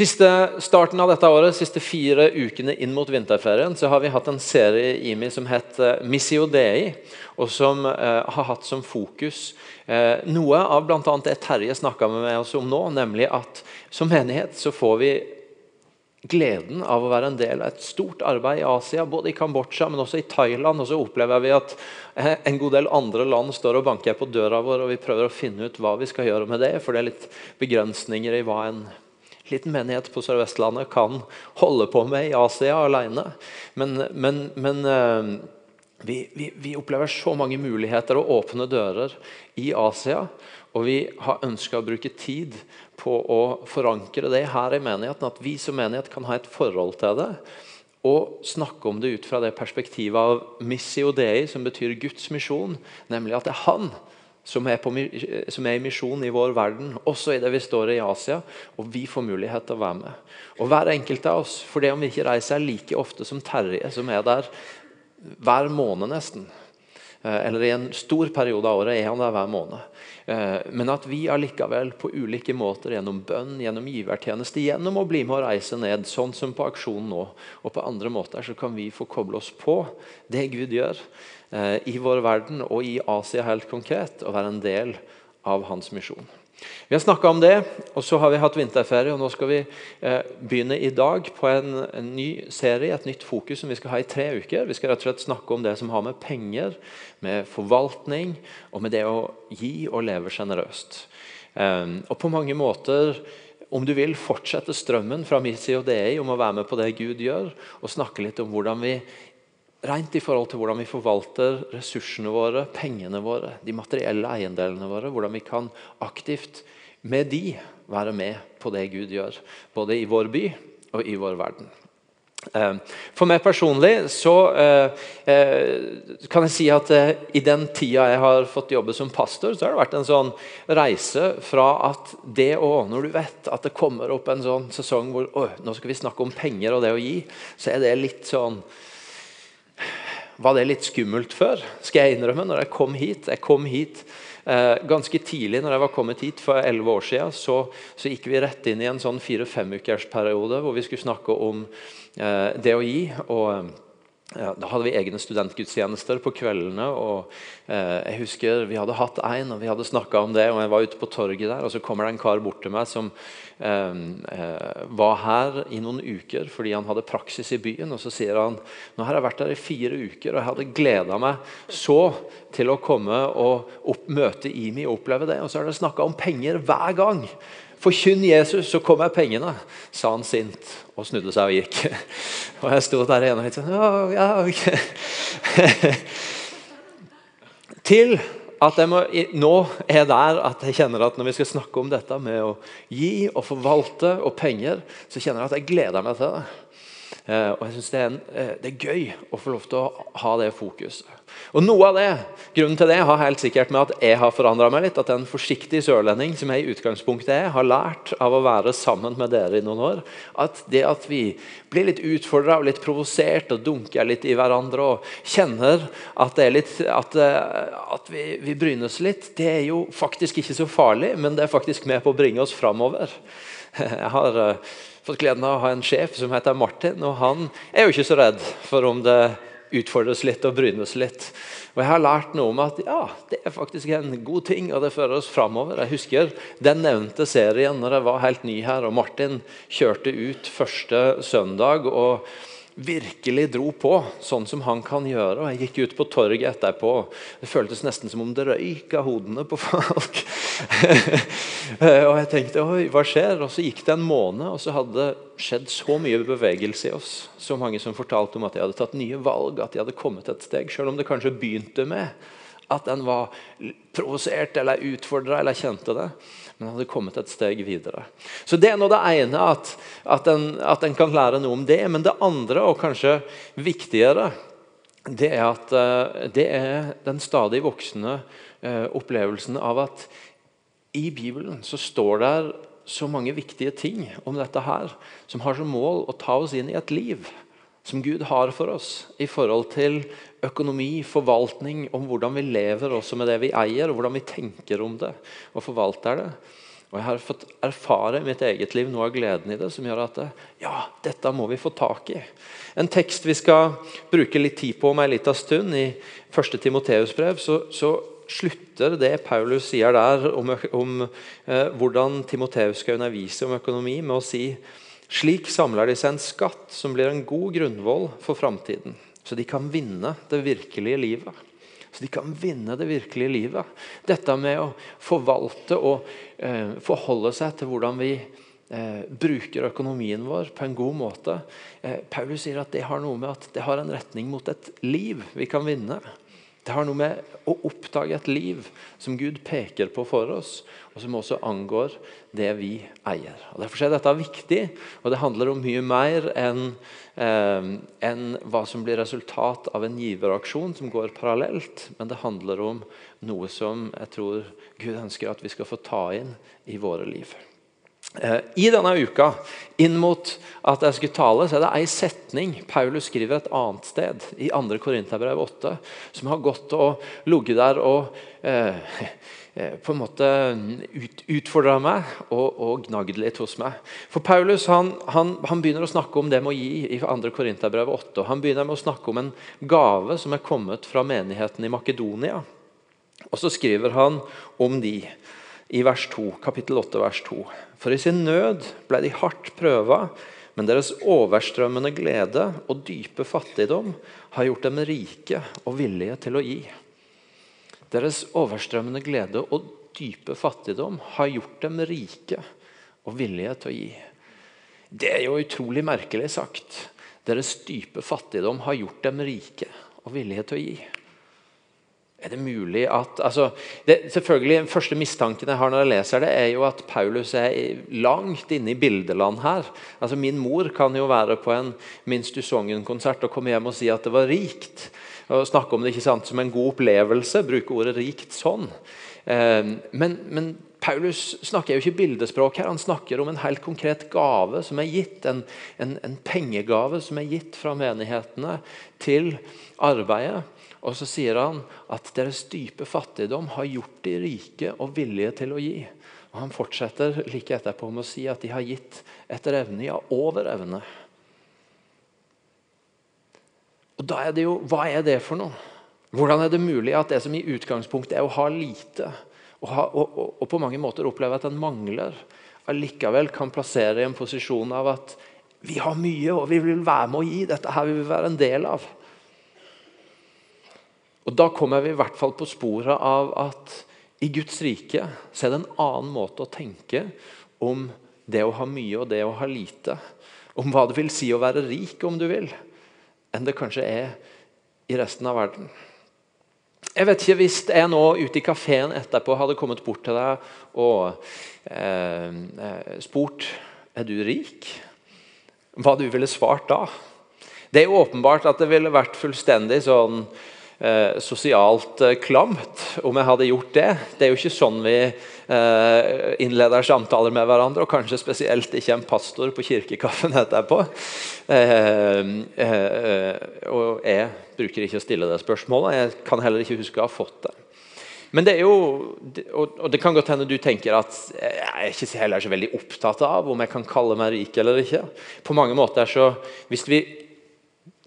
Siste starten av dette året, siste fire ukene inn mot vinterferien, så har vi hatt en serie i IMI som heter Missio Dei, og som eh, har hatt som fokus eh, noe av bl.a. det Terje snakka med oss om nå, nemlig at som menighet så får vi gleden av å være en del av et stort arbeid i Asia, både i Kambodsja, men også i Thailand. Og så opplever vi at eh, en god del andre land står og banker på døra vår, og vi prøver å finne ut hva vi skal gjøre med det, for det er litt begrensninger i hva en liten menighet på Sør-Vestlandet kan holde på med i Asia alene. Men, men, men eh, vi, vi, vi, opplever så mange muligheter og åpne dører i Asia. Og vi har ønska å bruke tid på å forankre det her i menigheten. At vi som menighet kan ha et forhold til det. Og snakke om det ut fra det perspektivet av missio dei, som betyr Guds misjon. Nemlig at det er Han som er, på, som er, i misjon i vår verden, også i det vi står i Asia. Og vi får mulighet til å være med. Og hver enkelt av oss, for det om vi ikke reiser like ofte som Terje, som er der hver måned nesten, eh, eller i en stor periode av året er han der hver måned. Eh, men at vi allikevel på ulike måter, gjennom bønn, gjennom givertjeneste, gjennom å bli med og reise ned, sånn som på aksjonen nå, og på andre måter, så kan vi få koble oss på det Gud gjør Eh, i vår verden og i Asia helt konkret, og være en del av hans misjon. Vi har snakka om det, og så har vi hatt vinterferie. og Nå skal vi eh, begynne i dag på en, en, ny serie, et nytt fokus som vi skal ha i tre uker. Vi skal rett og slett snakke om det som har med penger, med forvaltning og med det å gi og leve sjenerøst. Eh, og på mange måter om du vil fortsette strømmen fra Missio Dei om å være med på det Gud gjør, og snakke litt om hvordan vi rent i forhold til hvordan vi forvalter ressursene våre, pengene våre, de materielle eiendelene våre. Hvordan vi kan aktivt med de være med på det Gud gjør, både i vår by og i vår verden. Eh, for meg personlig så eh, eh, kan jeg si at i den tida jeg har fått jobbe som pastor, så har det vært en sånn reise fra at det å Når du vet at det kommer opp en sånn sesong hvor nå skal vi snakke om penger og det å gi, så er det litt sånn var det litt skummelt før, skal jeg innrømme. når jeg kom hit. Jeg kom hit eh, ganske tidlig når jeg var kommet hit for elleve år siden. Så, så, gikk vi rett inn i en sånn fire-femukersperiode hvor vi skulle snakke om eh, det å gi. og ja, da hadde vi egne studentgudstjenester på kveldene. og eh, jeg husker Vi hadde hatt en, og vi hadde snakka om det. og Jeg var ute på torget der, og så kommer det en kar bort til meg som eh, eh, var her i noen uker fordi han hadde praksis i byen. og Så sier han nå har jeg vært her i fire uker, og jeg hadde gleda meg så til å komme og opp, møte Imi og oppleve det. Og så har dere snakka om penger hver gang. Forkynn Jesus, så kommer pengene, sa han sint og snudde seg og gikk. Og jeg sto der igjen og litt sånn ja, okay. Til at jeg må, nå er der at jeg kjenner at når vi skal snakke om dette med å gi og forvalte og penger, så kjenner jeg at jeg gleder meg til det. Eh, og jeg synes det er, eh, det er gøy å få lov til å ha det fokuset. Og Noe av det grunnen til det har helt sikkert med at jeg har forandra meg litt. At en forsiktig sørlending som jeg i utgangspunktet er, har lært av å være sammen med dere i noen år. At det at vi blir litt utfordra og litt provosert og dunker litt i hverandre og kjenner at, litt, at, eh, at vi, vi brynes litt, det er jo faktisk ikke så farlig, men det er faktisk med på å bringe oss framover. Jeg har fått gleden av å ha en sjef som heter Martin, og han er jo ikke så redd for om det utfordres litt og brynes litt. Og Jeg har lært noe om at ja, det er faktisk en god ting, og det fører oss framover. Jeg husker den nevnte serien når jeg var helt ny her, og Martin kjørte ut første søndag. og virkelig dro på, sånn som han kan gjøre. og Jeg gikk ut på torget etterpå. Det føltes nesten som om det røyk av hodene på folk. og jeg tenkte oi, hva skjer? Og Så gikk det en måned, og så hadde det skjedd så mye bevegelse i oss. Så mange som fortalte om at de hadde tatt nye valg, at de hadde kommet et steg. Selv om det kanskje begynte med at en var provosert eller utfordra eller kjente det men hadde kommet et steg videre. Så Det er nå det ene, at, at, en, at en kan lære noe om det. Men det andre, og kanskje viktigere, det er at eh, det er den stadig voksende eh, opplevelsen av at i Bibelen så står det så mange viktige ting om dette her, som har som mål å ta oss inn i et liv som Gud har for oss i forhold til økonomi, forvaltning, om hvordan vi lever også med det vi eier, og hvordan vi tenker om det og forvalter det. Og jeg har fått erfare i mitt eget liv noe av gleden i det, som gjør at ja, dette må vi få tak i. En tekst vi skal bruke litt tid på om en liten stund, i 1. Timoteus brev, så, så, slutter det Paulus sier der om, om eh, hvordan Timoteus skal undervise om økonomi, med å si slik samler de seg en skatt som blir en god grunnvoll for framtiden, så de kan vinne det virkelige livet. Så de kan vinne det virkelige livet. Dette med å forvalte og eh, forholde seg til hvordan vi eh, bruker økonomien vår på en god måte. Eh, Paulus sier at det har noe med at det har en retning mot et liv vi kan vinne. Det har noe med å oppdage et liv som Gud peker på for oss, og som også angår det vi eier. Og Derfor er dette viktig, og det handler om mye mer enn eh, en hva som blir resultat av en giveraksjon som går parallelt. Men det handler om noe som jeg tror Gud ønsker at vi skal få ta inn i våre liv. Eh, I denne uka, inn mot at jeg skulle tale, så er det ei setning Paulus skriver et annet sted, i 2. Korinterbrev 8, som har gått og ligget der og eh, eh, på en måte ut, utfordra meg og, og gnagd litt hos meg. For Paulus han, han, han, begynner å snakke om det med å gi i 2. Korinterbrev 8. og Han begynner med å snakke om en gave som er kommet fra menigheten i Makedonia. Og så skriver han om de i vers 2, kapittel 8, vers 2. For i sin nød ble de hardt prøva, men deres overstrømmende glede og dype fattigdom har gjort dem rike og villige til å gi. Deres overstrømmende glede og dype fattigdom har gjort dem rike og villige til å gi. Det er jo utrolig merkelig sagt. Deres dype fattigdom har gjort dem rike og villige til å gi. Er det mulig at altså, det, selvfølgelig, Den første mistanken jeg har når jeg leser det, er jo at Paulus er langt inne i bildeland her. Altså, Min mor kan jo være på en Minst du konsert og komme hjem og si at det var rikt. Og Snakke om det ikke sant, som en god opplevelse. Bruke ordet 'rikt' sånn. Eh, men, men, Paulus snakker jo ikke bildespråk her. Han snakker om en helt konkret gave som er gitt. En, en, en pengegave som er gitt fra menighetene til arbeidet. Og så sier han at deres dype fattigdom har gjort de rike og villige til å gi. Og Han fortsetter like etterpå med å si at de har gitt etter evne, ja, over evne. Og da er det jo, Hva er det for noe? Hvordan er det mulig at det som i utgangspunktet er å ha lite, og, ha, og, og, og på mange måter oppleve at en mangler, allikevel kan plassere i en posisjon av at vi har mye, og vi vil være med å gi. Dette her vil vi være en del av. Og Da kommer vi i hvert fall på sporet av at i Guds rike så er det en annen måte å tenke om det å ha mye og det å ha lite. Om hva det vil si å være rik, om du vil, enn det kanskje er i resten av verden. Jeg vet ikke Hvis jeg nå ute i kafeen etterpå hadde kommet bort til deg og eh, eh spurt er du rik, hva du ville svart da? Det er jo åpenbart at det ville vært fullstendig sånn eh, sosialt eh, klamt om jeg hadde gjort det. Det er jo ikke sånn vi eh, innleder samtaler med hverandre, og kanskje spesielt ikke en pastor på kirkekaffen etterpå. Eh, eh, og jeg bruker ikke å stille det spørsmålet. Jeg kan heller ikke huske å ha fått det. Men det er jo, og det kan godt hende du tenker at jeg er ikke heller så veldig opptatt av om jeg kan kalle meg rik eller ikke. På mange måter så, Hvis vi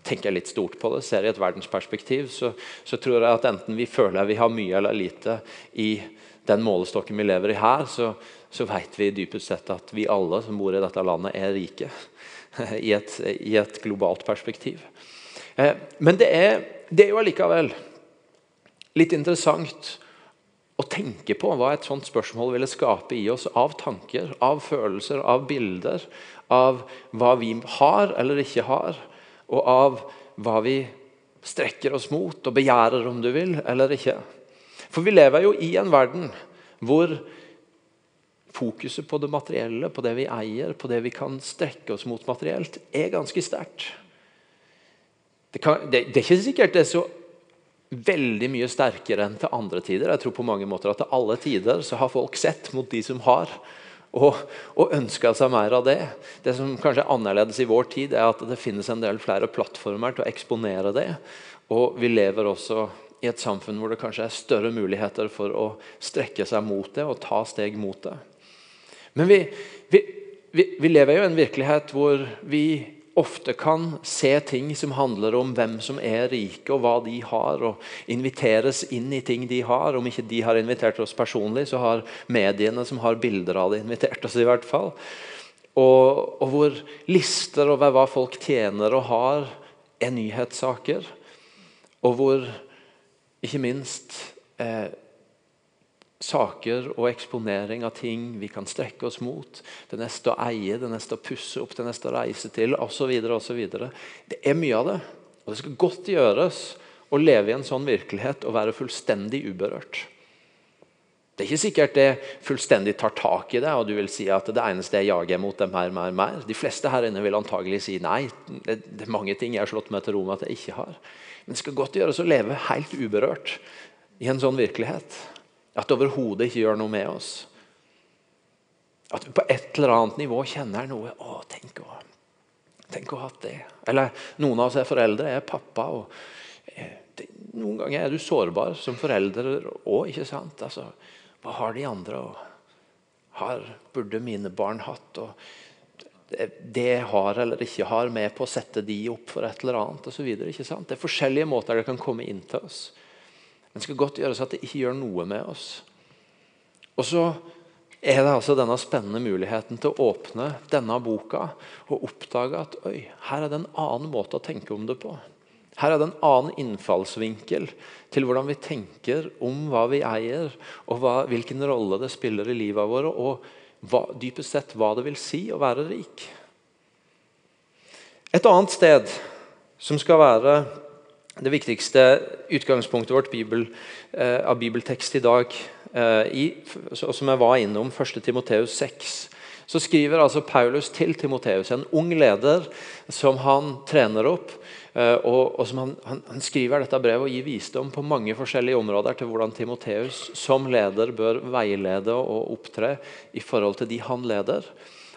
tenker jeg litt stort på det, ser i et verdensperspektiv, så, så, tror jeg at enten vi føler vi har mye eller lite i den målestokken vi lever i her, så, så vet vi dypest sett at vi alle som bor i dette landet, er rike. I et, i et globalt perspektiv. Eh, men det er, det er jo allikevel litt interessant å tenke på hva et sånt spørsmål ville skape i oss av tanker, av følelser, av bilder. Av hva vi har eller ikke har og av hva vi strekker oss mot og begjærer, om du vil, eller ikke. For vi lever jo i en verden hvor fokuset på det materielle, på det vi eier, på det vi kan strekke oss mot materielt, er ganske sterkt. Det, det, det, er ikke sikkert det er så veldig mye sterkere enn til andre tider. Jeg tror på mange måter at til alle tider så har folk sett mot de som har og, og ønska seg mer av det. Det som kanskje er annerledes i vår tid, er at det finnes en del flere plattformer til å eksponere det. Og vi lever også i et samfunn hvor det kanskje er større muligheter for å strekke seg mot det og ta steg mot det. Men vi, vi, vi, vi lever jo i en virkelighet hvor vi ofte kan se ting som handler om hvem som er rike og hva de har, og inviteres inn i ting de har. Om ikke de har invitert oss personlig, så har mediene som har bilder av det, invitert oss. i hvert fall. Og, og hvor lister over hva folk tjener og har, er nyhetssaker. Og hvor ikke minst eh, saker og eksponering av ting vi kan strekke oss mot. Det neste å eie, det neste å pusse opp, det neste å reise til osv. Det er mye av det. Og det skal godt gjøres å leve i en sånn virkelighet og være fullstendig uberørt. Det er ikke sikkert det fullstendig tar tak i det, og du vil si at det eneste jeg jager mot, er mer, mer, mer. De fleste her inne vil antagelig si nei. Det, er mange ting jeg har slått meg til ro med at jeg ikke har. Men det skal godt gjøres å leve helt uberørt i en sånn virkelighet. At det overhodet ikke gjør noe med oss. At vi på et eller annet nivå kjenner noe. Å, tenk å, tenk å ha hatt det. Eller noen av oss er foreldre, er pappa. og eh, det, Noen ganger er du sårbar som forelder òg, ikke sant? Altså, hva har de andre? Og har, burde mine barn hatt? og det, det har eller ikke har, med på å sette de opp for et eller annet osv. Det er forskjellige måter det kan komme inn til oss. Men skal godt gjøres at det ikke gjør noe med oss. Og så er det altså denne spennende muligheten til å åpne denne boka og oppdage at oi, her er det en annen måte å tenke om det på. Her er det en annen innfallsvinkel til hvordan vi tenker om hva vi eier, og hva, hvilken rolle det spiller i livet vårt, og hva, dypest sett hva det vil si å være rik. Et annet sted som skal være det viktigste utgangspunktet vårt Bibel, eh, av bibeltekst i dag, eh, i, som jeg var innom 1. Timoteus 6, så skriver altså Paulus til Timoteus, en ung leder som han trener opp. Eh, og, og som han, han, han, skriver dette brevet og gir visdom på mange forskjellige områder til hvordan Timoteus som leder bør veilede og opptre i forhold til de han leder.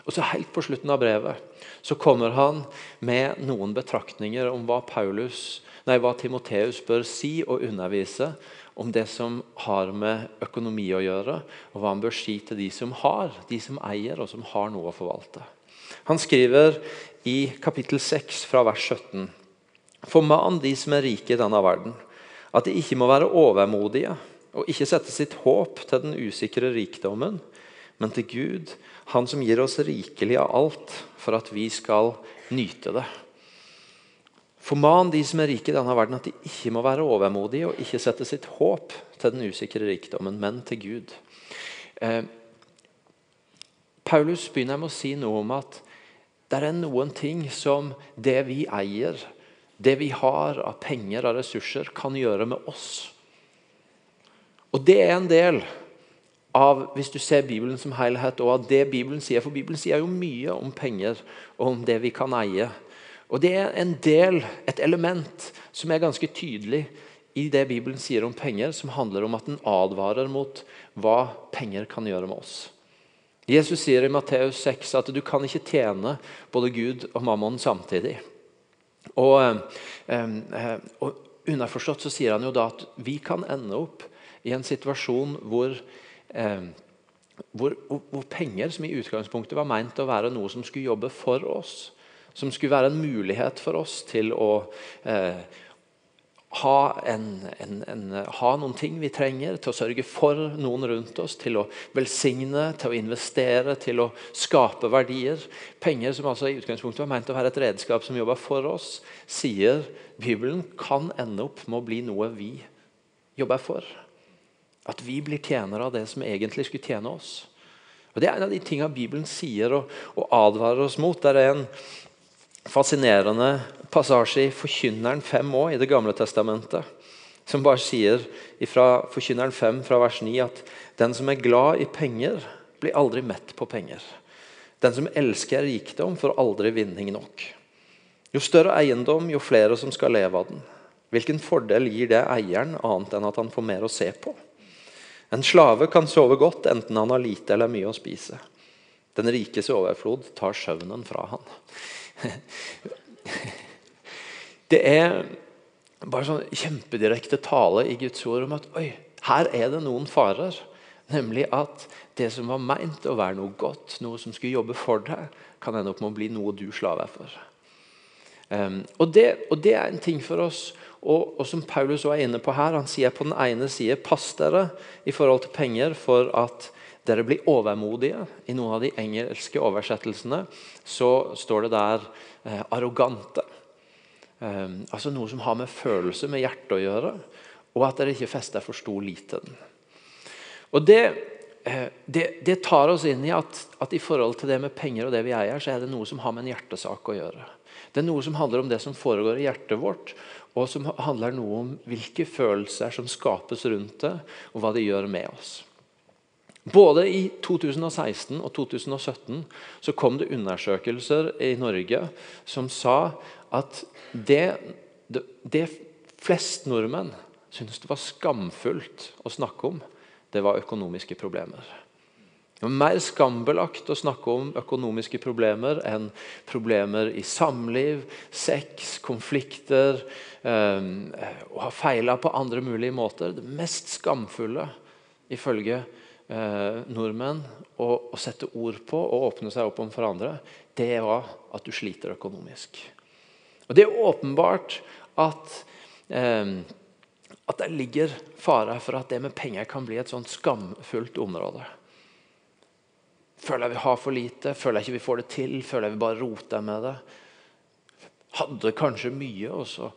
Og så Helt på slutten av brevet så kommer han med noen betraktninger om hva Paulus nei, hva Timoteus bør si og undervise om det som har med økonomi å gjøre, og hva han bør si til de som har, de som eier, og som har noe å forvalte. Han skriver i kapittel 6 fra vers 17.: Forman de som er rike i denne verden, at de ikke må være overmodige og ikke sette sitt håp til den usikre rikdommen, men til Gud, Han som gir oss rikelig av alt, for at vi skal nyte det. Forman de som er rike i denne verden, at de ikke må være overmodige og ikke sette sitt håp til den usikre rikdommen, men til Gud. Eh, Paulus begynner med å si noe om at det er noen ting som det vi eier, det vi har av penger og ressurser, kan gjøre med oss. Og Det er en del av hvis du ser Bibelen som helhet, og av det Bibelen sier. For Bibelen sier jo mye om penger og om det vi kan eie. Og Det er en del, et element, som er ganske tydelig i det Bibelen sier om penger, som handler om at den advarer mot hva penger kan gjøre med oss. Jesus sier i Matteus 6 at du kan ikke tjene både Gud og mammon samtidig. Og, eh, eh, og Underforstått så sier han jo da at vi kan ende opp i en situasjon hvor, eh, hvor, hvor penger, som i utgangspunktet var meint å være noe som skulle jobbe for oss, som skulle være en mulighet for oss til å eh, ha, en, en, en, ha, noen ting vi trenger, til å sørge for noen rundt oss, til å velsigne, til å investere, til å skape verdier. Penger som altså i utgangspunktet var ment å være et redskap som jobber for oss, sier Bibelen kan ende opp med å bli noe vi jobber for. At vi blir tjenere av det som egentlig skulle tjene oss. Og Det er en av de tingene Bibelen sier og, og advarer oss mot. Der er en fascinerende passasje i Forkynneren 5 òg, i Det gamle testamentet. Som bare sier fra Forkynneren 5 fra vers 9 at den som er glad i penger, blir aldri mett på penger. Den som elsker rikdom, får aldri vinning nok. Jo større eiendom, jo flere som skal leve av den. Hvilken fordel gir det eieren, annet enn at han får mer å se på? En slave kan sove godt enten han har lite eller mye å spise. Den rikes overflod tar søvnen fra han. Det er bare sånn kjempedirekte tale i Guds ord om at oi, her er det noen farer. Nemlig at det som var meint å være noe godt, noe som skulle jobbe for deg, kan ende opp med å bli noe du slave er for. Um, og, det, og, det, er en ting for oss, og, og, som Paulus også er inne på her. Han sier på den ene side pass dere i forhold til penger for at dere blir overmodige. I noen av de engelske oversettelsene så står det der eh, arrogante. Um, altså Noe som har med følelse, med hjerte å gjøre. Og at dere ikke fester for stor lit til den. Og det Eh, det, det, tar oss inn i at, at, i forhold til det med penger og det vi eier, så er det noe som har med en hjertesak å gjøre. Det er noe som handler om det som foregår i hjertet vårt, og som handler noe om hvilke følelser som skapes rundt det, og hva det gjør med oss. Både i 2016 og 2017 så kom det undersøkelser i Norge som sa at det, det, det flest nordmenn syntes det var skamfullt å snakke om, det var økonomiske problemer. Det var mer skambelagt å snakke om økonomiske problemer enn problemer i samliv, sex, konflikter, eh, å ha feila på andre mulige måter. Det mest skamfulle, ifølge eh, nordmenn, å, å, sette ord på og åpne seg opp om for andre, det var at du sliter økonomisk. Og Det er åpenbart at eh, at det ligger fare for at det med penger kan bli et sånt skamfullt område. Føler jeg vi har for lite, føler jeg ikke vi får det til, føler jeg vi bare roter med det. Hadde kanskje mye, og så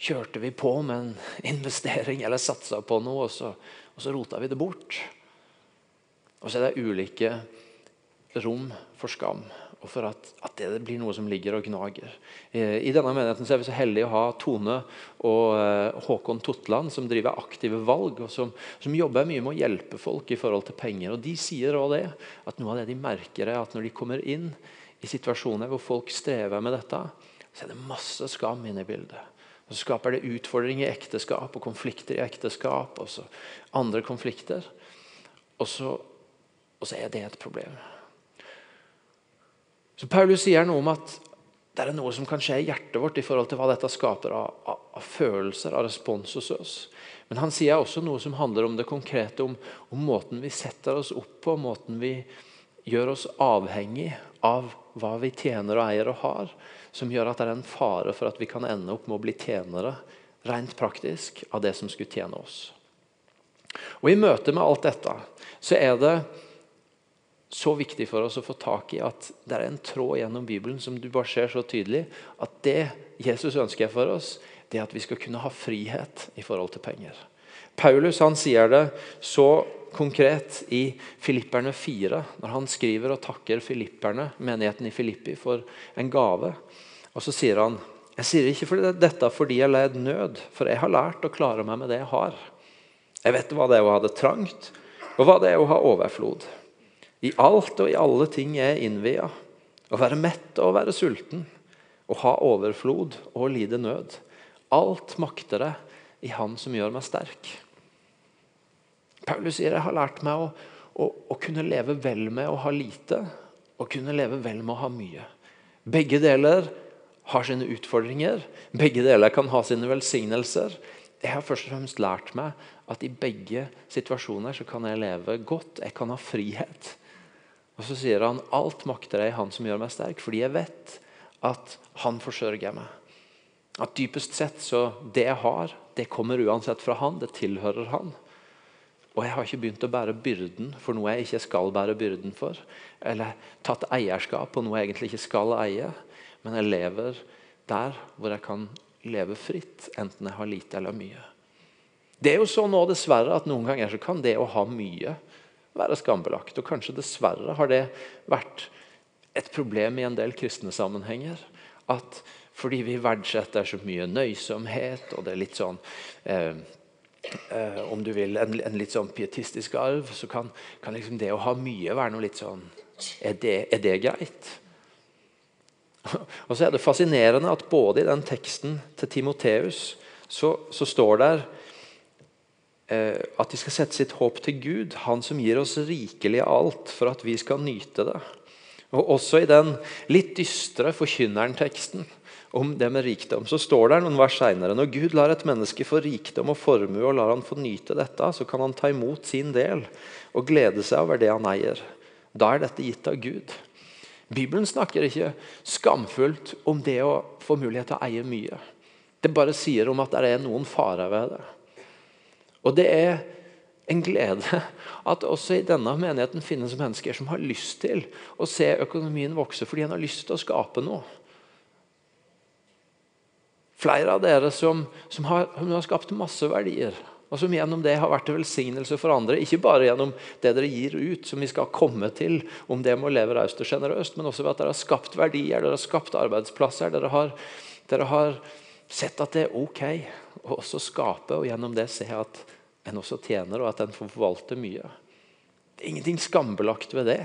kjørte vi på med en investering eller satsa på noe, og så, og så rota vi det bort. Og så er det ulike rom for skam og for at, at, det blir noe som ligger og gnager. Eh, I denne menigheten er vi så heldige å ha Tone og eh, Håkon Totland, som driver aktive valg, og som, som, jobber mye med å hjelpe folk i forhold til penger. Og De sier også det, at noe av det de merker er at når de kommer inn i situasjoner hvor folk strever med dette, så er det masse skam inne i bildet. Og Så skaper det utfordringer i ekteskap og konflikter i ekteskap. og så andre konflikter. Og så, og så er det et problem. Så Paulus sier noe om at det er noe som kan skje i hjertet vårt i forhold til hva dette skaper av, av, av følelser, av respons hos oss. Men han sier også noe som handler om det konkrete, om, om, måten vi setter oss opp på, måten vi gjør oss avhengig av hva vi tjener og eier og har, som gjør at det er en fare for at vi kan ende opp med å bli tjenere rent praktisk av det som skulle tjene oss. Og I møte med alt dette så er det så viktig for oss å få tak i at det er en tråd gjennom Bibelen som du bare ser så tydelig. At det Jesus ønsker for oss, det er at vi skal kunne ha frihet i forhold til penger. Paulus han sier det så konkret i Filipperne 4, når han skriver og takker filipperne, menigheten i Filippi for en gave. Og Så sier han jeg sier ikke fordi dette fordi jeg led nød, for jeg har lært å klare meg med det jeg har. Jeg vet hva det er å ha det trangt, og hva det er å ha overflod. I alt og i alle ting er innvia. Å være mett og å være sulten. Å ha overflod og å lide nød. Alt makter jeg i Han som gjør meg sterk. Paulus sier jeg har lært meg å, å, å kunne leve vel med å ha lite, og kunne leve vel med å ha mye. Begge deler har sine utfordringer. Begge deler kan ha sine velsignelser. Jeg har først og fremst lært meg at i begge situasjoner så kan jeg leve godt. Jeg kan ha frihet. Og Så sier han alt makter jeg i Han som gjør meg sterk, fordi jeg vet at Han forsørger meg. At dypest sett så det jeg har, det kommer uansett fra Han. Det tilhører Han. Og jeg har ikke begynt å bære byrden for noe jeg ikke skal bære byrden for. Eller tatt eierskap på noe jeg egentlig ikke skal eie. Men jeg lever der hvor jeg kan leve fritt, enten jeg har lite eller mye. Det er jo sånn nå dessverre at noen ganger så kan det å ha mye være skambelagt. Og kanskje dessverre har det vært et problem i en del kristne sammenhenger. At fordi vi verdsetter så mye nøysomhet, og det er litt sånn eh, eh, Om du vil, en, en, litt sånn pietistisk arv, så kan, kan liksom det å ha mye være noe litt sånn Er det, er det greit? Og så er det fascinerende at både i den teksten til Timoteus så, så står der at de skal sette sitt håp til Gud, Han som gir oss rikelig alt for at vi skal nyte det. Og Også i den litt dystre forkynneren-teksten om det med rikdom, så står det noen vers seinere når Gud lar et menneske få rikdom og formue og lar han få nyte dette, så kan han ta imot sin del og glede seg over det han eier. Da er dette gitt av Gud. Bibelen snakker ikke skamfullt om det å få mulighet til å eie mye. Det bare sier om at det er noen farer ved det. Og det er en glede at også i denne menigheten finnes mennesker som har lyst til å se økonomien vokse fordi en har lyst til å skape noe. Flere av dere som, som, har, som, har, skapt masse verdier, og som gjennom det har vært til velsignelse for andre. Ikke bare gjennom det dere gir ut, som vi skal komme til, om det må leve raust og sjenerøst, men også ved at dere har skapt verdier, dere har skapt arbeidsplasser. Dere har, dere har sett at det er ok å også skape, og gjennom det se at en også tjener, og at en får forvalte mye. Det er ingenting skambelagt ved det.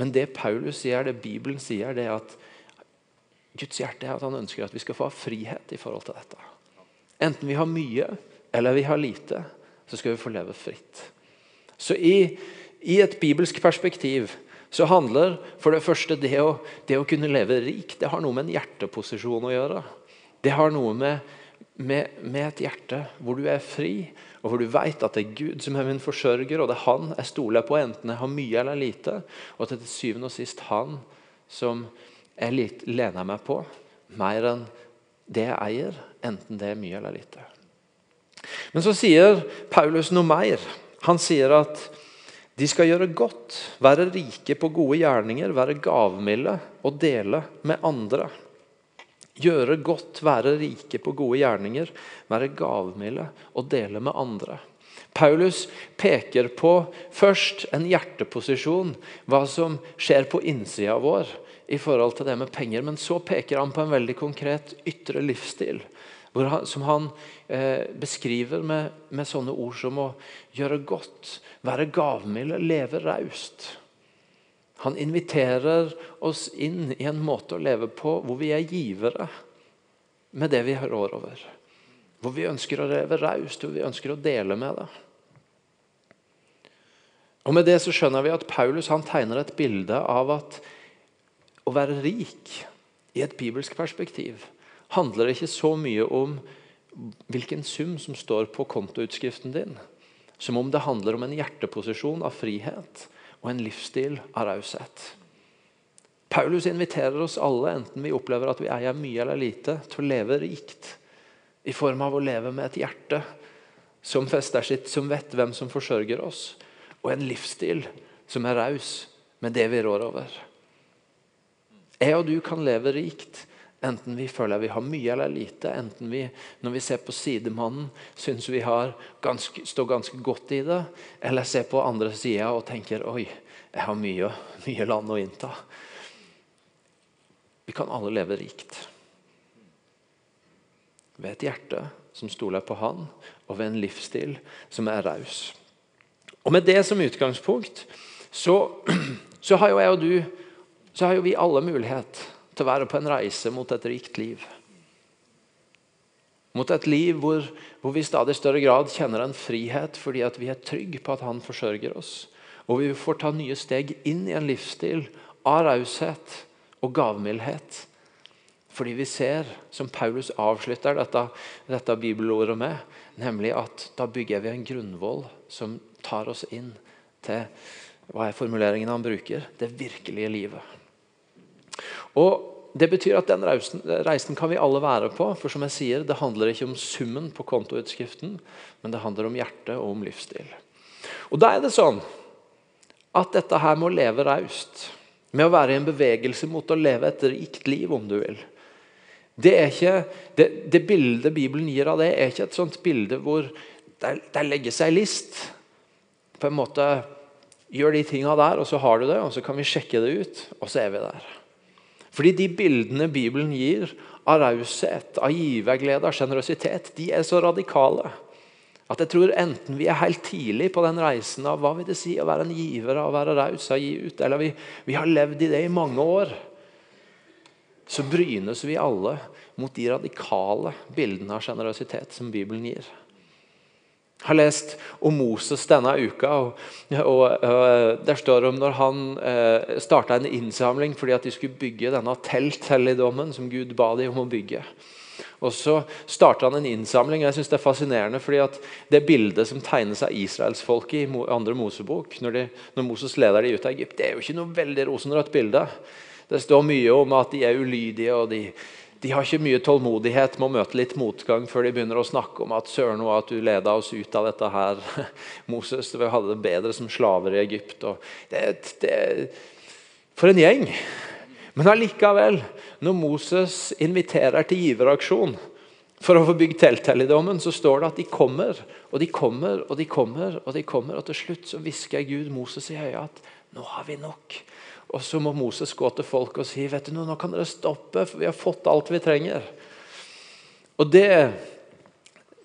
Men det Paulus sier, det Bibelen sier, det er at Guds hjerte er at han ønsker at vi skal få ha frihet i forhold til dette. Enten vi har mye eller vi har lite, så skal vi få leve fritt. Så i, i et bibelsk perspektiv så handler for det første det å, det å kunne leve rik det har noe med en hjerteposisjon å gjøre. Det har noe med, med, med et hjerte hvor du er fri, og hvor du vet at det er Gud som er min forsørger, og det er Han jeg stoler på, enten jeg har mye eller lite. Og at det til syvende og sist Han som jeg lener meg på mer enn det jeg eier, enten det er mye eller lite. Men så sier Paulus noe mer. Han sier at de skal gjøre godt, være rike på gode gjerninger, være gavmilde og dele med andre. Gjøre godt, være rike på gode gjerninger, være gavmilde og dele med andre. Paulus peker på først en hjerteposisjon, hva som skjer på innsida vår i forhold til det med penger. Men så peker han på en veldig konkret ytre livsstil. Han, som han eh, beskriver med, med, sånne ord som å gjøre godt, være gavmild, leve raust. Han inviterer oss inn i en måte å leve på hvor vi er givere med det vi har råd over. Hvor vi ønsker å leve raust, hvor vi ønsker å dele med det. Og Med det så skjønner vi at Paulus han tegner et bilde av at å være rik i et bibelsk perspektiv handler ikke så mye om hvilken sum som står på kontoutskriften din, som om det handler om en hjerteposisjon av frihet og en livsstil av raushet. Paulus inviterer oss alle, enten vi opplever at vi eier mye eller lite, til å leve rikt. I form av å leve med et hjerte som fester sitt, som vet hvem som forsørger oss. Og en livsstil som er raus med det vi rår over. Jeg og du kan leve rikt, enten vi føler vi har mye eller lite. Enten vi når vi ser på sidemannen, syns vi ganske, står ganske godt i det. Eller ser på andre sida og tenker oi, jeg har mye, mye land å innta. Vi kan alle leve rikt. Ved et hjerte som stoler på Han, og ved en livsstil som er raus. Og Med det som utgangspunkt så, så har jo jeg og du så har jo vi alle mulighet til å være på en reise mot et rikt liv. Mot et liv hvor, hvor vi i stadig større grad kjenner en frihet fordi vi er trygge på at Han forsørger oss. Og vi får ta nye steg inn i en livsstil av raushet og gavmildhet. Fordi vi ser, som Paulus avslutter dette, dette bibelordet med, nemlig at da bygger vi en grunnvoll som tar oss inn til hva er formuleringen han bruker? Det virkelige livet. Og Det betyr at den reisen, reisen, kan vi alle være på. For som jeg sier, det handler ikke om summen på kontoutskriften, men det handler om hjertet og om livsstil. Og Da er det sånn at dette her med å leve raust, med å være i en bevegelse mot å leve et rikt liv, om du vil det, ikke, det, det bildet Bibelen gir av det, er ikke et sånt bilde hvor der, der legger seg list. På en måte Gjør de tinga der, og så har du det, og så kan vi sjekke det ut, og så er vi der. Fordi de bildene Bibelen gir av raushet, av giverglede, av sjenerøsitet, de er så radikale at jeg tror enten vi er helt tidlig på den reisen av hva vil det si å være en giver, å være raus, å gi ut, eller vi, vi har levd i det i mange år, så brynes vi alle mot de radikale bildene av sjenerøsitet som Bibelen gir. Har lest om Moses denne uka. og, og og Der står det om når han eh, starta en innsamling fordi at de skulle bygge denne telthelligdommen som Gud ba dem om å bygge. Og Så starta han en innsamling. og jeg synes Det er fascinerende, fordi at det bildet som tegnes av israelsfolket i andre Mosebok, når, de, når Moses leder dem ut av Egypt, det er jo ikke noe veldig rosenrødt bilde. Det står mye om at de er ulydige. og de de har ikke mye tålmodighet med å møte litt motgang før de begynner å snakke om at søren og at du leda oss ut av dette her, Moses. Vi hadde det bedre som slaver i Egypt. Det, det, for en gjeng! Men allikevel, når Moses inviterer til giveraksjon for å få bygd telthelligdommen, så står det at de kommer og de kommer og de kommer. Og de kommer, og til slutt så hvisker Gud Moses i øyet at nå har vi nok. Og så må Moses gå til folk og si vet du nå kan dere stoppe, for vi har fått alt vi trenger. Og det,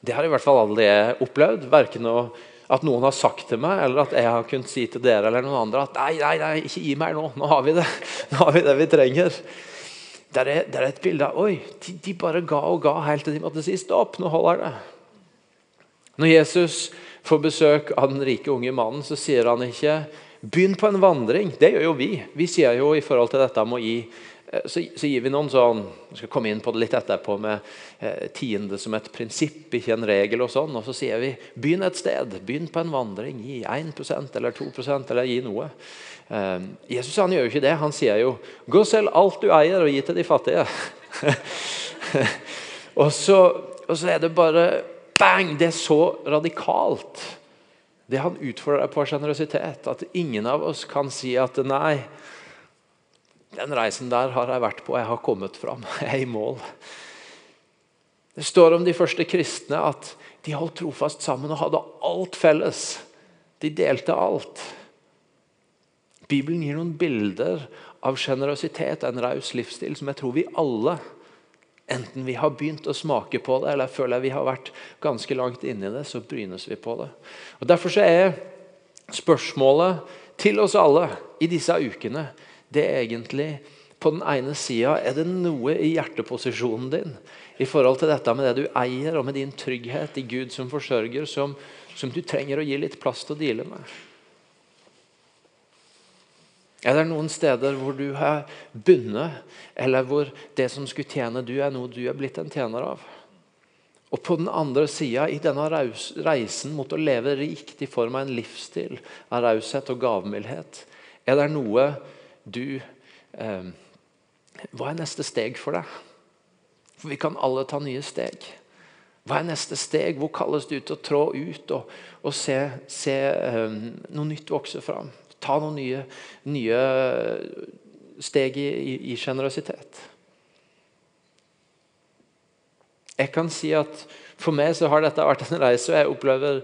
det har i hvert fall aldri jeg opplevd. Verken at noen har sagt til meg, eller at jeg har kunnet si til dere eller noen andre at nei, nei, nei, ikke gi meg nå. Nå har vi det Nå har vi det vi trenger. Det er, det er et bilde av Oi, de, de, bare ga og ga helt til de måtte si stopp. Nå holder det. Når Jesus får besøk av den rike unge mannen, så sier han ikke Begynn på en vandring. Det gjør jo vi. Vi sier jo i forhold til dette med å gi eh, så, så, gir vi noen sånn Vi skal komme inn på det litt etterpå med eh, tiende som et prinsipp, ikke en regel. og sånn, og Så sier vi begynn et sted. Begynn på en vandring. Gi 1% eller 2% eller gi noe. Eh, Jesus han gjør jo ikke det. Han sier jo gå selv alt du eier, og gi til de fattige. og, så, og så er det bare bang! Det er så radikalt. Det han utfordrer deg på sjenerøsitet. At ingen av oss kan si at nei, den reisen der har jeg vært på, jeg har kommet fram, jeg er i mål. Det står om de første kristne at de holdt trofast sammen og hadde alt felles. De delte alt. Bibelen gir noen bilder av sjenerøsitet, en raus livsstil, som jeg tror vi alle Enten vi har begynt å smake på det, eller føler vi har vært ganske langt inni det, så brynes vi på det. Og Derfor er spørsmålet til oss alle i disse ukene det er egentlig på den ene sida er det noe i hjerteposisjonen din i forhold til dette med det du eier, og med din trygghet i Gud som forsørger, som, som du trenger å gi litt plass til å deale med. Er det noen steder hvor du har bundet, eller hvor det som skulle tjene du, er noe du er blitt en tjener av? Og på den andre sida, i denne reisen mot å leve rikt i form av en livsstil av raushet og gavmildhet, er det noe du eh, Hva er neste steg for deg? For vi kan alle ta nye steg. Hva er neste steg? Hvor kalles du til å trå ut og, og se, se um, noe nytt vokse fram? Ta noen nye, nye steg i sjenerøsitet. Jeg kan si at For meg så har dette vært en reise, og jeg opplever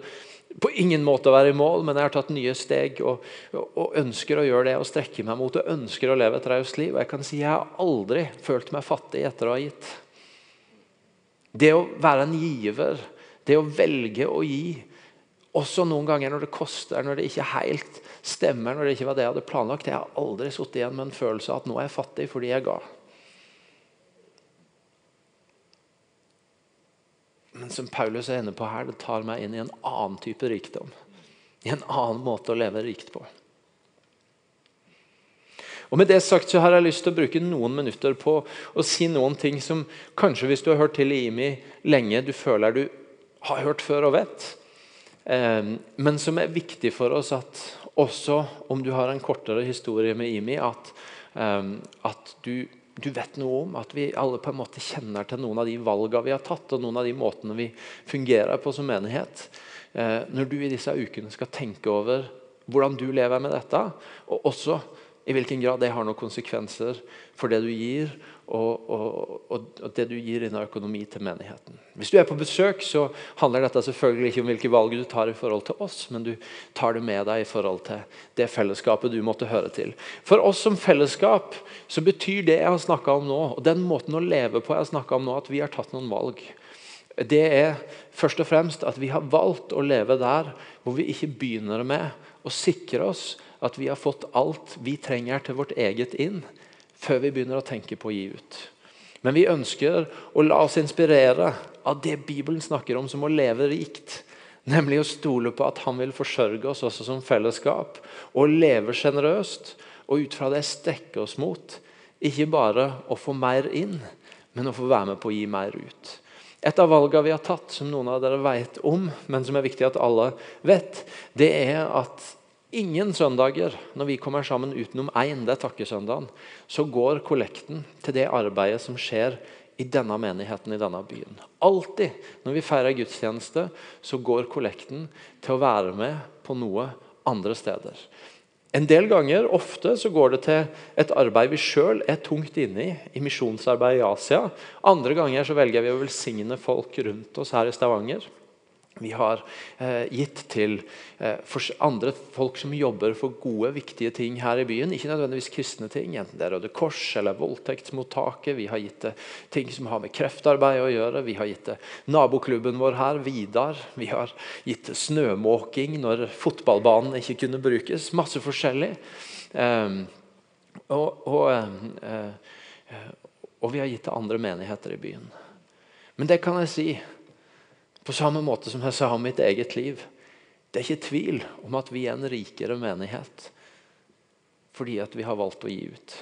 på ingen måte å være i mål, men jeg har tatt nye steg og, og, og ønsker å gjøre det og strekke meg mot og ønsker å leve et raust liv. Og jeg kan si jeg har aldri følt meg fattig etter å ha gitt. Det å være en giver, det å velge å gi, også noen ganger når det koster, når det ikke helt stemmer når det ikke var det jeg hadde planlagt. Jeg har aldri sittet igjen med en følelse av at nå er jeg fattig fordi jeg ga. Men som Paulus er inne på her, det tar meg inn i en annen type rikdom. I en annen måte å leve rikt på. Og Med det sagt så har jeg lyst til å bruke noen minutter på å si noen ting som kanskje hvis du har hørt til i IMI lenge, du føler du har hørt før og vet. Eh, men som er viktig for oss at også om du har en kortere historie med IMI, at, um, at du, du, vet noe om at vi alle på en måte kjenner til noen av de valgene vi har tatt, og noen av de måtene vi fungerer på som menighet. Uh, når du i disse ukene skal tenke over hvordan du lever med dette, og også i hvilken grad det har noen konsekvenser for det du gir, og, og, og, det du gir innen økonomi til menigheten. Hvis du er på besøk, så handler dette selvfølgelig ikke om hvilke valg du tar i forhold til oss, men du tar det med deg i forhold til det fellesskapet du måtte høre til. For oss som fellesskap så betyr det jeg har snakka om nå, og den måten å leve på jeg har om nå, at vi har tatt noen valg. Det er først og fremst at vi har valgt å leve der hvor vi ikke begynner med å sikre oss at vi har fått alt vi trenger til vårt eget inn, før vi begynner å tenke på å gi ut. Men vi ønsker å la oss inspirere av det Bibelen snakker om som å leve rikt. Nemlig å stole på at han vil forsørge oss også som fellesskap. Og leve sjenerøst og ut fra det strekke oss mot. Ikke bare å få mer inn, men å få være med på å gi mer ut. Et av valgene vi har tatt, som noen av dere vet om, men som er viktig at alle vet, det er at ingen søndager når vi kommer sammen utenom én, det er takkesøndagen, så går kollekten til det arbeidet som skjer i denne menigheten i denne byen. Alltid når vi feirer gudstjeneste, så går kollekten til å være med på noe andre steder. En del ganger, ofte, så går det til et arbeid vi sjøl er tungt inne i, i misjonsarbeid i Asia. Andre ganger så velger vi å velsigne folk rundt oss her i Stavanger. Vi har eh, gitt til eh, andre folk som jobber for gode, viktige ting her i byen. Ikke nødvendigvis kristne ting, enten det er Røde Kors eller voldtektsmottaket. Vi har gitt det ting som har med kreftarbeid å gjøre. Vi har gitt det naboklubben vår her, Vidar. Vi har gitt det snømåking når fotballbanen ikke kunne brukes. Masse forskjellig. Eh, og, og, eh, og vi har gitt til andre menigheter i byen. Men det kan jeg si på samme måte som jeg sa om mitt eget liv. Det er ikke tvil om at vi er en rikere menighet fordi at vi har valgt å gi ut.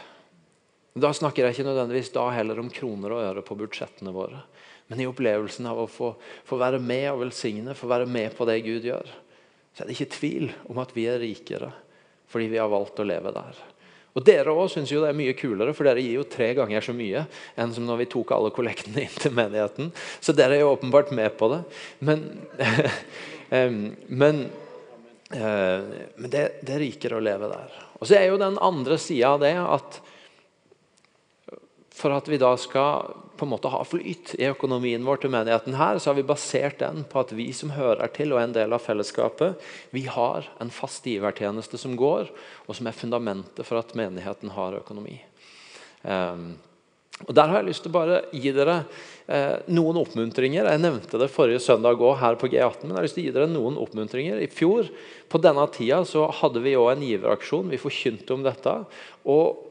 Da snakker jeg ikke nødvendigvis da heller om kroner og øre på budsjettene våre. Men i opplevelsen av å få, få være med og velsigne, få være med på det Gud gjør, så er det ikke tvil om at vi er rikere fordi vi har valgt å leve der. Og Dere også synes jo det er mye kulere, for dere gir jo tre ganger så mye enn som når vi tok alle kollektene inn til menigheten. Så dere er jo åpenbart med på det. Men, men, eh, men det, det, er rikere å leve der. Og så er jo den andre sida av det at for at vi da skal på en måte ha flyt i økonomien vår til menigheten her, så har vi basert den på at vi som hører til og er en del av fellesskapet, vi har en fast givertjeneste som går, og som er fundamentet for at menigheten har økonomi. Um, og Der har jeg lyst til å bare gi dere eh, noen oppmuntringer. Jeg nevnte det forrige søndag òg her på G18. men jeg har lyst til å gi dere noen oppmuntringer. I fjor på denne tida så hadde vi òg en giveraksjon. Vi forkynte om dette. og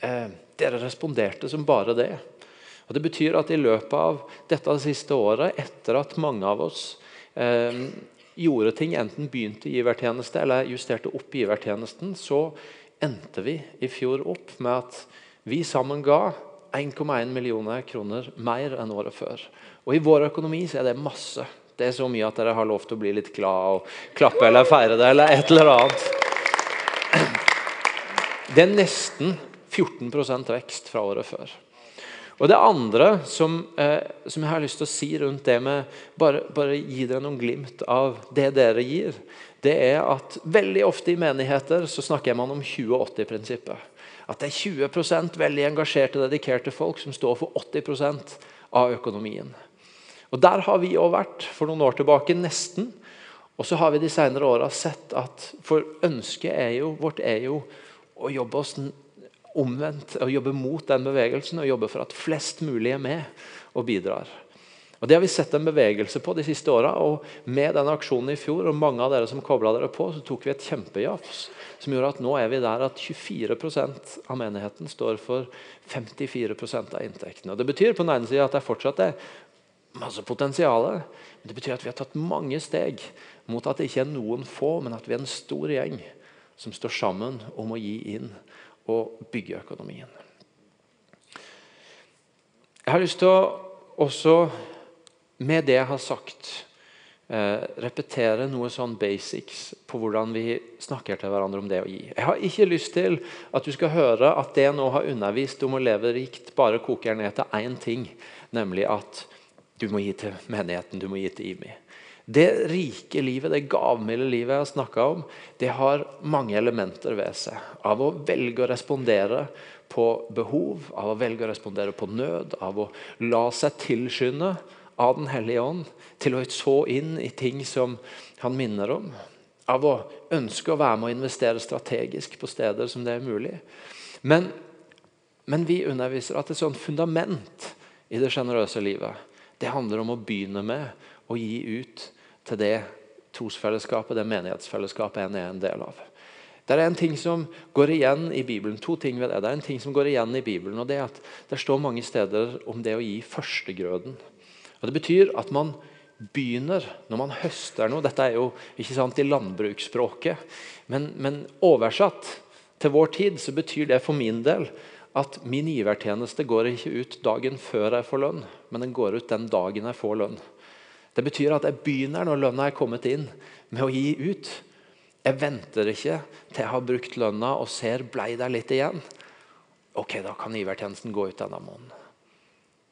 eh, dere responderte som bare det. Og Det betyr at i løpet av dette siste året, etter at mange av oss eh, gjorde ting, enten begynte givertjeneste eller justerte opp givertjenesten, så endte vi i fjor opp med at vi sammen ga 1,1 millioner kroner mer enn året før. Og I vår økonomi så er det masse. Det er så mye at dere har lov til å bli litt glad og klappe eller feire det eller et eller annet. Det er nesten 14% vekst fra året før. Og Det andre som, eh, som, jeg har lyst til å si rundt det med bare, bare gi dere noen glimt av det dere gir, det er at veldig ofte i menigheter så snakker man om 20-80-prinsippet. At det er 20% veldig engasjerte, dedikerte folk som står for 80% av økonomien. Og Der har vi òg vært for noen år tilbake, nesten. Og så har vi de senere åra sett at for ønsket er jo, vårt er jo å jobbe oss omvendt og jobbe mot den bevegelsen og jobbe for at flest mulig er med og bidrar. Og Det har vi sett en bevegelse på de siste åra. Med den aksjonen i fjor og mange av dere som kobla dere på, så tok vi et kjempejafs som gjorde at nå er vi der at 24% av menigheten står for 54% av inntektene. Og Det betyr på den ene siden at det fortsatt er masse potensial. Men det betyr at vi har tatt mange steg mot at det ikke er noen få, men at vi er en stor gjeng som står sammen om å gi inn og bygge økonomien. Jeg har lyst til å også, med det jeg har sagt, eh, repetere noe sånn basics på hvordan vi snakker til hverandre om det å gi. Jeg har ikke lyst til at du skal høre at det jeg nå har undervist om å leve rikt, bare koker ned til én ting, nemlig at du må gi til menigheten, du må gi til IMI. Det rike livet, det gavmilde livet jeg har snakka om, det har mange elementer ved seg. Av å velge å respondere på behov, av å velge å respondere på nød, av å la seg tilskynde av Den hellige ånd til å så inn i ting som han minner om. Av å ønske å være med å investere strategisk på steder som det er mulig. Men, men vi underviser at et sånt fundament i det sjenerøse livet, det handler om å begynne med å gi ut til det trosfellesskapet, det menighetsfellesskapet en er en del av. Det er en ting som går igjen i Bibelen. To ting ved det. Det er en ting som går igjen i Bibelen, og det er at det står mange steder om det å gi førstegrøden. Og Det betyr at man begynner, når man høster noe Dette er jo ikke sant i landbruksspråket, men, men oversatt til vår tid så betyr det for min del at min givertjeneste går ikke ut dagen før jeg får lønn, men den går ut den dagen jeg får lønn. Det betyr at jeg begynner når lønna er kommet inn, med å gi ut. Jeg venter ikke til jeg har brukt lønna og ser blei der litt igjen. Ok, da kan givertjenesten gå ut denne måneden.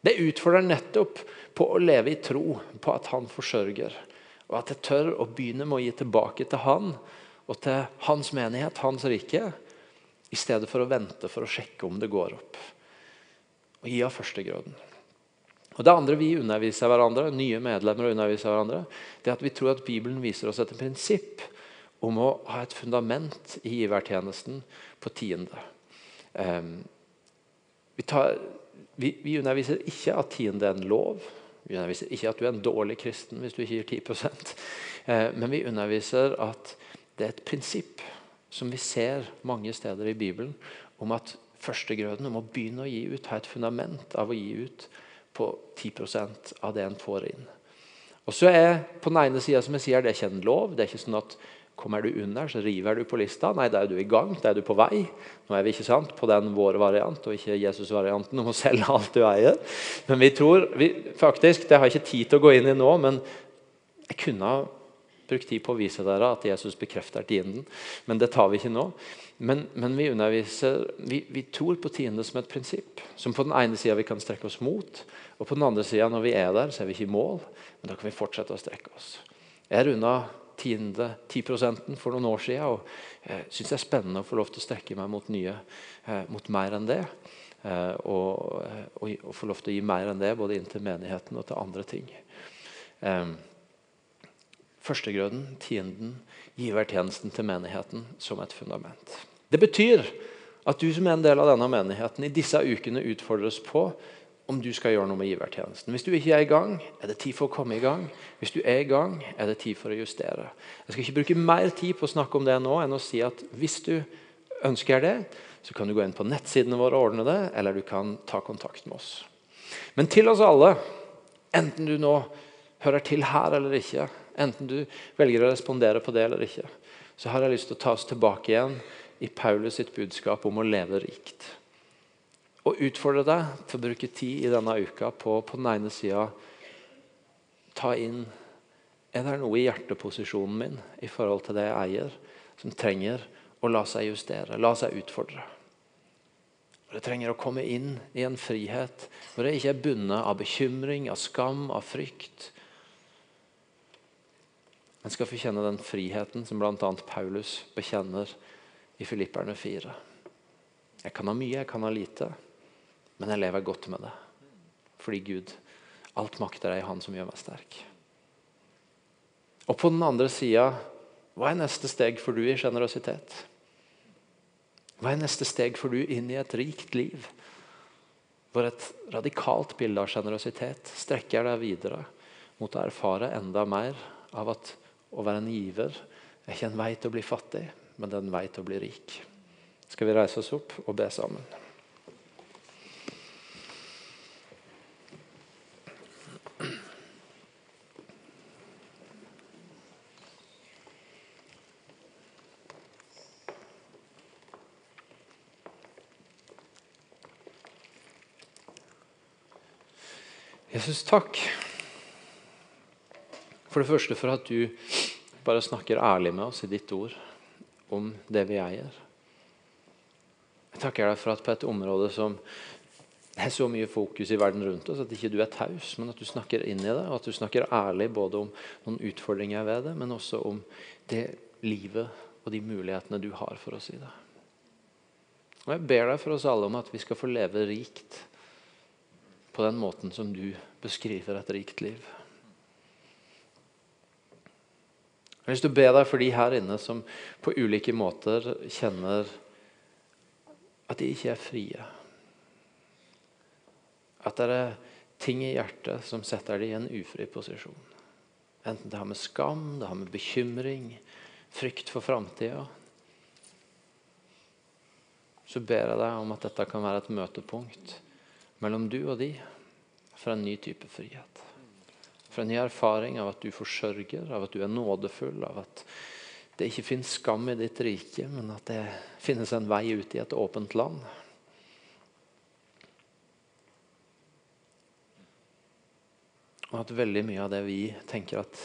Det utfordrer nettopp på å leve i tro på at han forsørger. Og at jeg tør å begynne med å gi tilbake til han og til hans menighet, hans rike, i stedet for å vente for å sjekke om det går opp. Og gi av førstegrøden. Og Det andre vi underviser hverandre, nye medlemmer underviser hverandre, det er at vi tror at Bibelen viser oss et prinsipp om å ha et fundament i givertjenesten på tiende. Um, vi, tar, vi, vi, underviser ikke at tiende er en lov. Vi underviser ikke at du er en dårlig kristen hvis du ikke gir 10 eh, Men vi underviser at det er et prinsipp som vi ser mange steder i Bibelen, om at førstegrøden om å begynne å gi ut, ha et fundament av å gi ut på 10% av det en får inn. Og så er på den ene sida som jeg sier, det er ikke en lov. Det er ikke sånn at Kommer du under, så river du på lista. Nei, da er du i gang. Da er du på vei. Nå er vi ikke sant på den vår variant, og ikke Jesus-varianten om å selge alt du eier. Men vi tror vi, faktisk, Det har jeg ikke tid til å gå inn i nå, men jeg kunne ha brukt tid på å vise dere at Jesus bekrefter tienden. Men det tar vi ikke nå. Men, men vi underviser, vi, vi, tror på tiende som et prinsipp. Som på den ene sida vi kan strekke oss mot, og på den andre sida når vi er der, så er vi ikke i mål. Men da kan vi fortsette å strekke oss. Jeg runda tiende, 10% for noen år siden. Og jeg eh, syns det er spennende å få lov til å strekke meg mot nye, eh, mot mer enn det. Eh, og, og, og, få lov til å gi mer enn det, både inn til menigheten og til andre ting. Førstegrøden, tienden, givertjenesten til menigheten som et fundament. Det betyr at du som er en del av denne menigheten, i disse ukene utfordres på om du skal gjøre noe med givertjenesten. Hvis du ikke er i gang, er det tid for å komme i gang. Hvis du er i gang, er det tid for å justere. Jeg skal ikke bruke mer tid på å snakke om det nå enn å si at hvis du ønsker det, så kan du gå inn på nettsidene våre og ordne det, eller du kan ta kontakt med oss. Men til oss alle, enten du nå hører til her eller ikke, enten du velger å respondere på det eller ikke, så har jeg lyst til å ta oss tilbake igjen i Paulus sitt budskap om å leve rikt og utfordre deg til å bruke tid i denne uka på på den ene sida ta inn Er det noe i hjerteposisjonen min i forhold til det jeg eier, som trenger å la seg justere, la seg utfordre? Det trenger å komme inn i en frihet hvor jeg ikke er bundet av bekymring, av skam, av frykt. En skal få kjenne den friheten som bl.a. Paulus bekjenner i Filipperne 4. Jeg kan ha mye, jeg kan ha lite. Men jeg lever godt med det. Fordi Gud, alt makter er i Han som gjør meg sterk. Og på den andre sida, hva er neste steg for du i sjenerøsitet? Hva er neste steg for du inn i et rikt liv? Hvor et radikalt bilde av sjenerøsitet strekker deg videre mot å erfare enda mer av at å være en giver er ikke en vei til å bli fattig, men det er en vei til å bli rik. Skal vi reise oss opp og be sammen? Jesus, takk. For det første for at du bare snakker ærlig med oss i ditt ord om det vi eier. Jeg takker deg for at på et område som det er så mye fokus i verden rundt oss, at ikke du er taus, men at du snakker inn i det, og at du snakker ærlig både om noen utfordringer ved det, men også om det livet og de mulighetene du har for oss i det. Og Jeg ber deg for oss alle om at vi skal få leve rikt på den måten som du beskriver et rikt liv. Jeg har lyst til å be deg for de her inne som på ulike måter kjenner at de ikke er frie. At det er ting i hjertet som setter dem i en ufri posisjon. Enten det har med skam, det har med bekymring, frykt for framtida. Så ber jeg deg om at dette kan være et møtepunkt mellom du og de for en ny type frihet. For en ny erfaring av at du forsørger, av at du er nådefull, av at det ikke finnes skam i ditt rike, men at det finnes en vei ut i et åpent land. Og at veldig mye av det vi tenker at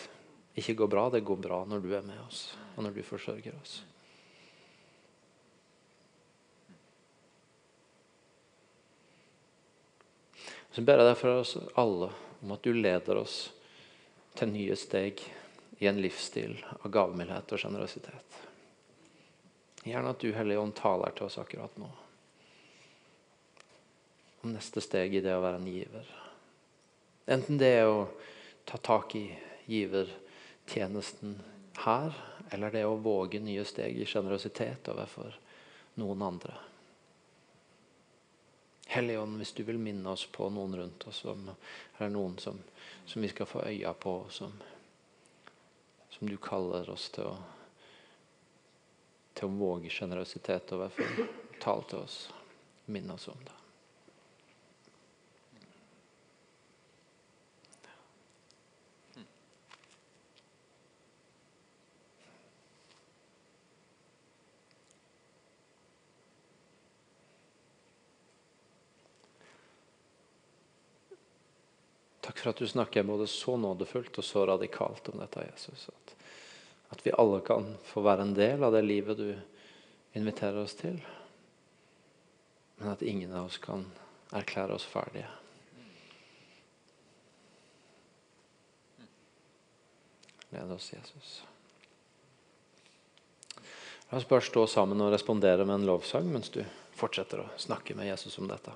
ikke går bra, det går bra når du er med oss, og når du forsørger oss. Så ber jeg deg for oss alle om at du leder oss til nye steg i en livsstil av gavmildhet og sjenerøsitet. Gjerne at du, Hellige Ånd, taler til oss akkurat nå. Om neste steg i det å være en giver. Enten det er å ta tak i givertjenesten her, eller det å våge nye steg i sjenerøsitet overfor noen andre. Hellige Ånd, hvis du vil minne oss på noen rundt oss, eller noen som, som vi skal få øya på, som som du kaller oss til å, til å våge sjenerøsitet overfor. Tal til oss. Minn oss om det. Takk for at du snakker både så nådefullt og så radikalt om dette, Jesus. At, at, vi alle kan få være en del av det livet du inviterer oss til. Men at ingen av oss kan erklære oss ferdige. Led oss, Jesus. La oss bare stå sammen og respondere med en lovsang mens du fortsetter å snakke med Jesus om dette.